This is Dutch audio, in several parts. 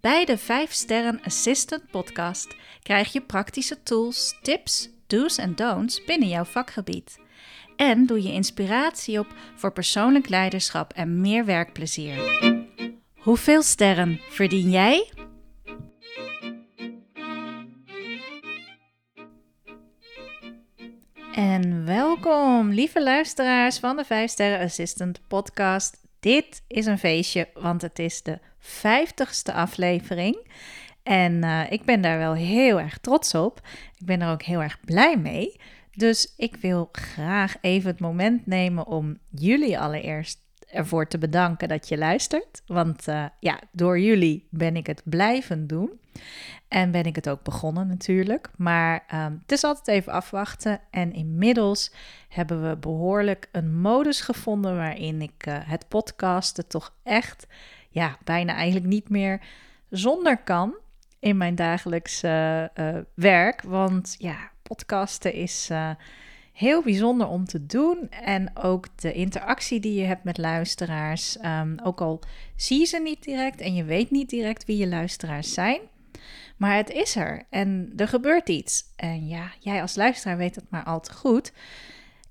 Bij de 5 Sterren Assistant podcast krijg je praktische tools, tips, do's en don'ts binnen jouw vakgebied. En doe je inspiratie op voor persoonlijk leiderschap en meer werkplezier. Hoeveel sterren verdien jij? En welkom, lieve luisteraars van de 5 Sterren Assistant podcast. Dit is een feestje, want het is de 50ste aflevering. En uh, ik ben daar wel heel erg trots op. Ik ben er ook heel erg blij mee. Dus ik wil graag even het moment nemen om jullie allereerst ervoor te bedanken dat je luistert. Want uh, ja, door jullie ben ik het blijven doen. En ben ik het ook begonnen natuurlijk. Maar um, het is altijd even afwachten. En inmiddels hebben we behoorlijk een modus gevonden waarin ik uh, het podcasten toch echt, ja, bijna eigenlijk niet meer zonder kan in mijn dagelijks uh, werk. Want ja, podcasten is heel bijzonder om te doen. En ook de interactie die je hebt met luisteraars. Um, ook al zie je ze niet direct en je weet niet direct wie je luisteraars zijn. Maar het is er en er gebeurt iets. En ja, jij als luisteraar weet het maar al te goed.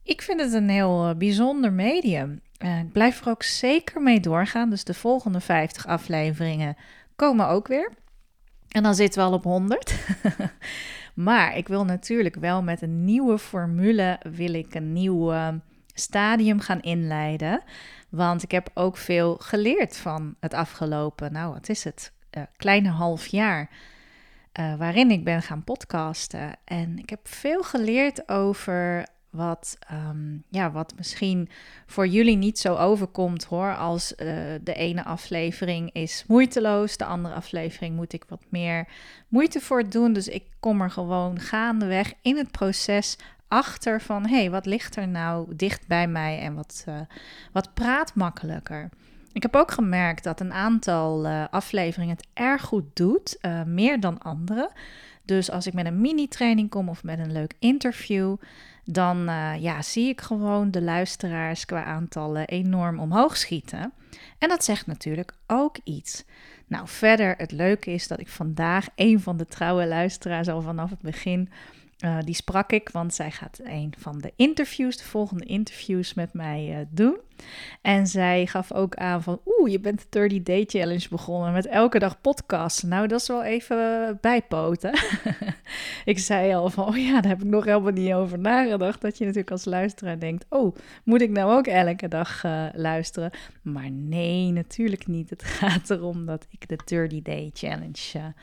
Ik vind het een heel bijzonder medium. Uh, ik blijf er ook zeker mee doorgaan. Dus de volgende 50 afleveringen komen ook weer. En dan zitten we al op 100. maar ik wil natuurlijk wel met een nieuwe formule, wil ik een nieuw stadium gaan inleiden. Want ik heb ook veel geleerd van het afgelopen, nou wat is het, uh, kleine half jaar. Uh, waarin ik ben gaan podcasten. En ik heb veel geleerd over wat, um, ja, wat misschien voor jullie niet zo overkomt hoor. Als uh, de ene aflevering is moeiteloos, de andere aflevering moet ik wat meer moeite voor doen. Dus ik kom er gewoon gaandeweg in het proces achter van hé, hey, wat ligt er nou dicht bij mij en wat, uh, wat praat makkelijker. Ik heb ook gemerkt dat een aantal uh, afleveringen het erg goed doet, meer dan andere. Dus als ik met een mini-training kom of met een leuk interview, dan uh, ja, zie ik gewoon de luisteraars qua aantallen enorm omhoog schieten. En dat zegt natuurlijk ook iets. Nou, verder, het leuke is dat ik vandaag een van de trouwe luisteraars al vanaf het begin uh, die sprak ik, want zij gaat een van de interviews, de volgende interviews met mij uh, doen. En zij gaf ook aan van, oeh, je bent de 30 Day Challenge begonnen met elke dag podcasten. Nou, dat is wel even bijpoten. ik zei al van, oh ja, daar heb ik nog helemaal niet over nagedacht. Dat je natuurlijk als luisteraar denkt, oh, moet ik nou ook elke dag uh, luisteren? Maar nee, natuurlijk niet. Het gaat erom dat ik de 30 Day Challenge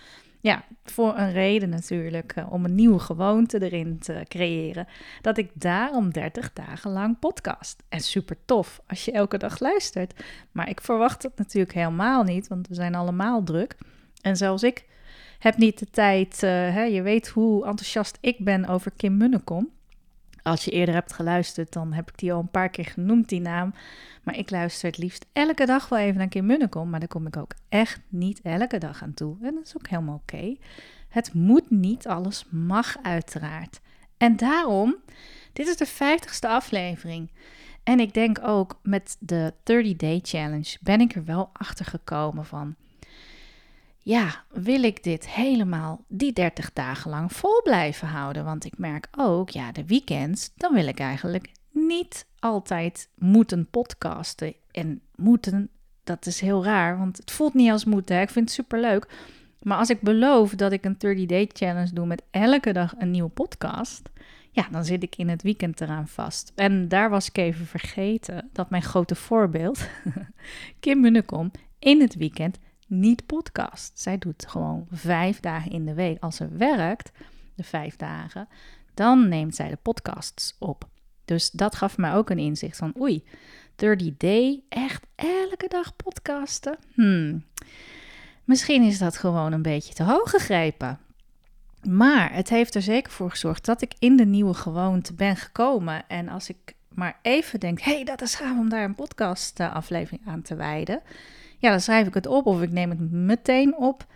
ja, voor een reden natuurlijk, uh, om een nieuwe gewoonte erin te creëren, dat ik daarom 30 dagen lang podcast. En super tof als je elke dag luistert. Maar ik verwacht het natuurlijk helemaal niet, want we zijn allemaal druk. En zelfs ik heb niet de tijd, uh, hè, je weet hoe enthousiast ik ben over Kim Munnekom. Als je eerder hebt geluisterd, dan heb ik die al een paar keer genoemd, die naam. Maar ik luister het liefst elke dag wel even naar Kim Munnekom. Maar daar kom ik ook echt niet elke dag aan toe. En dat is ook helemaal oké. Het moet niet, alles mag uiteraard. En daarom, dit is de 50ste aflevering. En ik denk ook met de 30 Day Challenge ben ik er wel achter gekomen van ja, wil ik dit helemaal die 30 dagen lang vol blijven houden? Want ik merk ook, ja, de weekends, dan wil ik eigenlijk niet altijd moeten podcasten. En moeten, dat is heel raar, want het voelt niet als moeten. Ik vind het super leuk. Maar als ik beloof dat ik een 30-day challenge doe met elke dag een nieuwe podcast, ja, dan zit ik in het weekend eraan vast. En daar was ik even vergeten dat mijn grote voorbeeld, Kim Munnekom, in het weekend niet podcast. Zij doet gewoon vijf dagen in de week. Als ze werkt, de vijf dagen, dan neemt zij de podcasts op. Dus dat gaf mij ook een inzicht van, oei, 30 day, echt elke dag podcasten? Hmm, misschien is dat gewoon een beetje te hoog gegrepen. Maar het heeft er zeker voor gezorgd dat ik in de nieuwe gewoonte ben gekomen. En als ik maar even denk, hé, hey, dat is gaaf om daar een podcast aflevering aan te wijden. Ja, dan schrijf ik het op of ik neem het meteen op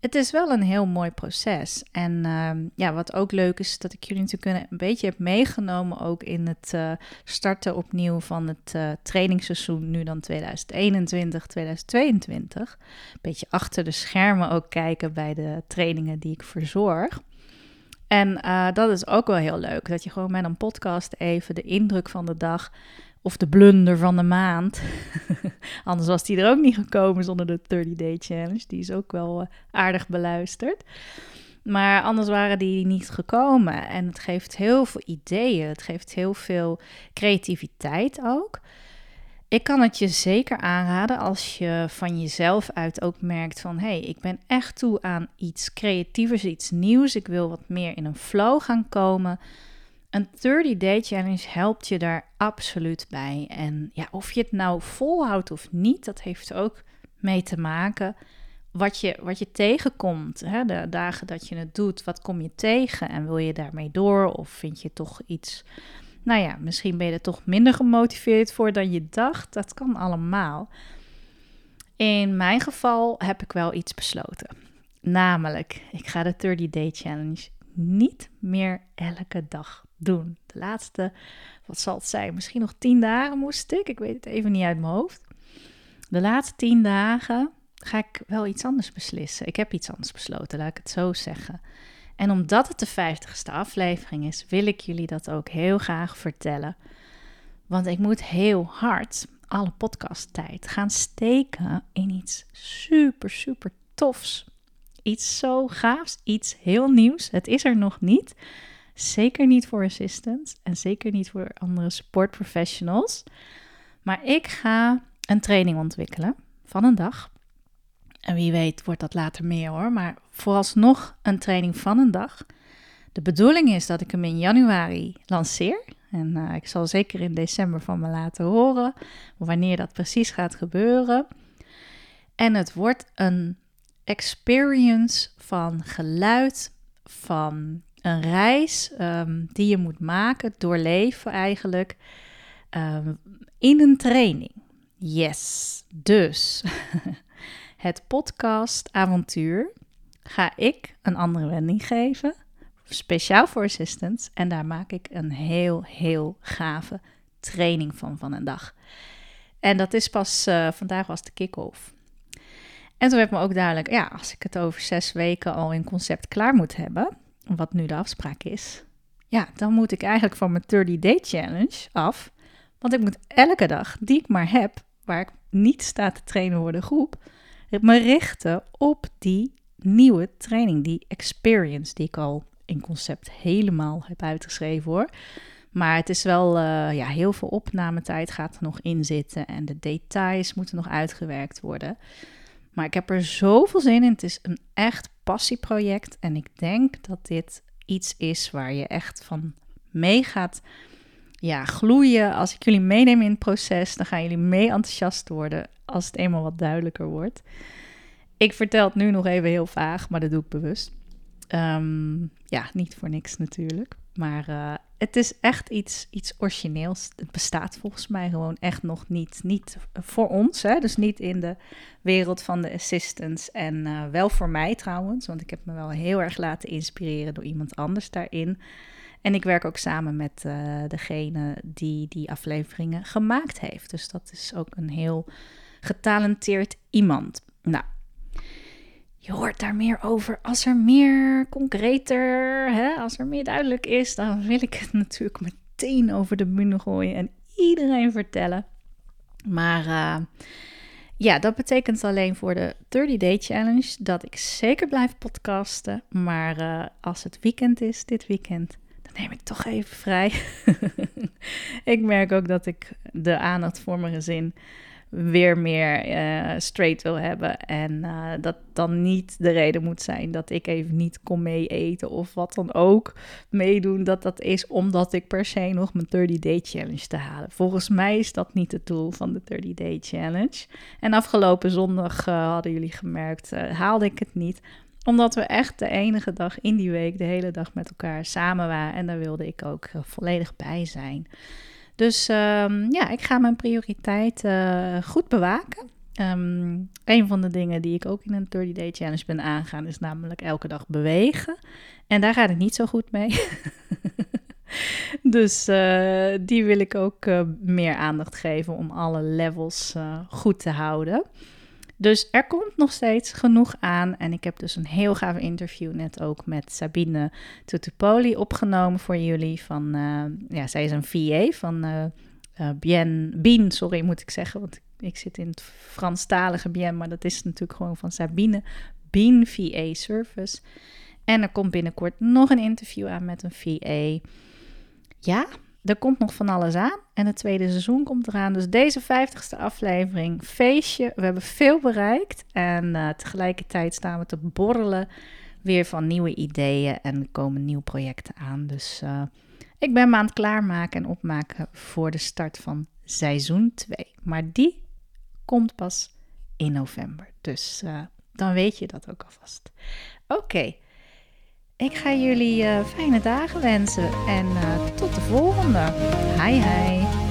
het is wel een heel mooi proces. En ehm, ja, wat ook leuk is, dat ik jullie natuurlijk een beetje heb meegenomen ook in het uh, starten opnieuw van het uh, trainingsseizoen, nu dan 2021, 2022. Een beetje achter de schermen ook kijken bij de trainingen die ik verzorg. En uh, dat is ook wel heel leuk, dat je gewoon met een podcast even de indruk van de dag of de blunder van de maand. Anders was die er ook niet gekomen zonder de 30 Day Challenge. Die is ook wel eh, aardig beluisterd. Maar anders waren die niet gekomen. En het geeft heel veel ideeën. Het geeft heel veel creativiteit ook. Ik kan het je zeker aanraden als je van jezelf uit ook merkt van hé, hey, ik ben echt toe aan iets creatievers, iets nieuws. Ik wil wat meer in een flow gaan komen. Een 30-day challenge helpt je daar absoluut bij. En ja, of je het nou volhoudt of niet, dat heeft ook mee te maken wat je, wat je tegenkomt. Hè? De dagen dat je het doet, wat kom je tegen en wil je daarmee door? Of vind je toch iets, nou ja, misschien ben je er toch minder gemotiveerd voor dan je dacht. Dat kan allemaal. In mijn geval heb ik wel iets besloten. Namelijk, ik ga de 30-day challenge niet meer elke dag doen. De laatste, wat zal het zijn? Misschien nog tien dagen moest ik. Ik weet het even niet uit mijn hoofd. De laatste tien dagen ga ik wel iets anders beslissen. Ik heb iets anders besloten, laat ik het zo zeggen. En omdat het de vijftigste aflevering is, wil ik jullie dat ook heel graag vertellen. Want ik moet heel hard alle podcasttijd gaan steken in iets super, super tofs. Iets zo gaafs, iets heel nieuws. Het is er nog niet. Zeker niet voor assistants en zeker niet voor andere sportprofessionals. Maar ik ga een training ontwikkelen van een dag. En wie weet wordt dat later meer hoor. Maar vooralsnog een training van een dag. De bedoeling is dat ik hem in januari lanceer. En uh, ik zal zeker in december van me laten horen wanneer dat precies gaat gebeuren. En het wordt een experience van geluid, van een reis um, die je moet maken, doorleven eigenlijk, um, in een training. Yes, dus het podcast-avontuur ga ik een andere wending geven, speciaal voor assistants. En daar maak ik een heel, heel gave training van van een dag. En dat is pas, uh, vandaag was de kick-off. En toen werd me ook duidelijk, ja, als ik het over zes weken al in concept klaar moet hebben, wat nu de afspraak is, ja, dan moet ik eigenlijk van mijn 30-day challenge af. Want ik moet elke dag die ik maar heb, waar ik niet sta te trainen voor de groep, me richten op die nieuwe training, die experience die ik al in concept helemaal heb uitgeschreven hoor. Maar het is wel, uh, ja, heel veel opnametijd gaat er nog in zitten en de details moeten nog uitgewerkt worden. Maar ik heb er zoveel zin in. Het is een echt passieproject. En ik denk dat dit iets is waar je echt van mee gaat ja, gloeien. Als ik jullie meeneem in het proces, dan gaan jullie mee enthousiast worden als het eenmaal wat duidelijker wordt. Ik vertel het nu nog even heel vaag, maar dat doe ik bewust. Ehm, ja, niet voor niks natuurlijk. Maar uh, het is echt iets, iets origineels. Het bestaat volgens mij gewoon echt nog niet. Niet voor ons, hè? dus niet in de wereld van de assistants. En uh, wel voor mij trouwens, want ik heb me wel heel erg laten inspireren door iemand anders daarin. En ik werk ook samen met uh, degene die die afleveringen gemaakt heeft. Dus dat is ook een heel getalenteerd iemand. Nou, je hoort daar meer over. Als er meer concreter, hè, als er meer duidelijk is, dan wil ik het natuurlijk meteen over de bühne gooien en iedereen vertellen. Maar uh, ja, dat betekent alleen voor de 30-day challenge dat ik zeker blijf podcasten. Maar uh, als het weekend is, dit weekend, dan neem ik toch even vrij. ik merk ook dat ik de aandacht voor mijn gezin weer meer uh, straight wil hebben. En uh, dat dan niet de reden moet zijn dat ik even niet kom mee eten of wat dan ook meedoen. Dat dat is omdat ik per se nog mijn 30-day challenge te halen. Volgens mij is dat niet het doel van de 30-day challenge. En afgelopen zondag uh, hadden jullie gemerkt, haalde ik het niet Omdat we echt de enige dag in die week, de hele dag met elkaar samen waren. En daar wilde ik ook eh, volledig bij zijn. Dus ehm, ja, ik ga mijn prioriteiten uh, goed bewaken. Um, een van de dingen die ik ook in een 30-day challenge ben aangaan, is namelijk elke dag bewegen. En daar gaat het niet zo goed mee. dus uh, die wil ik ook uh, meer aandacht geven om alle levels goed te houden. Dus er komt nog steeds genoeg aan. En ik heb dus een heel gaaf interview net ook met Sabine Tutupoli opgenomen voor jullie. Van, ja, zij is een VA van Bien, Bien, sorry moet ik zeggen, want ik zit in het Franstalige Bien, maar dat is natuurlijk gewoon van Sabine Bien VA Service. En er komt binnenkort nog een interview aan met een VA. Ja, er komt nog van alles aan. En het tweede seizoen komt eraan. Dus deze 50ste aflevering, feestje. We hebben veel bereikt. En uh, tegelijkertijd staan we te borrelen weer van nieuwe ideeën. En er komen nieuwe projecten aan. Dus uh, ik ben me aan het klaarmaken en opmaken voor de start van seizoen 2. Maar die komt pas in november. Dus uh, dan weet je dat ook alvast. Oké. Ik ga jullie uh, fijne dagen wensen en uh, tot de volgende. Hi hi.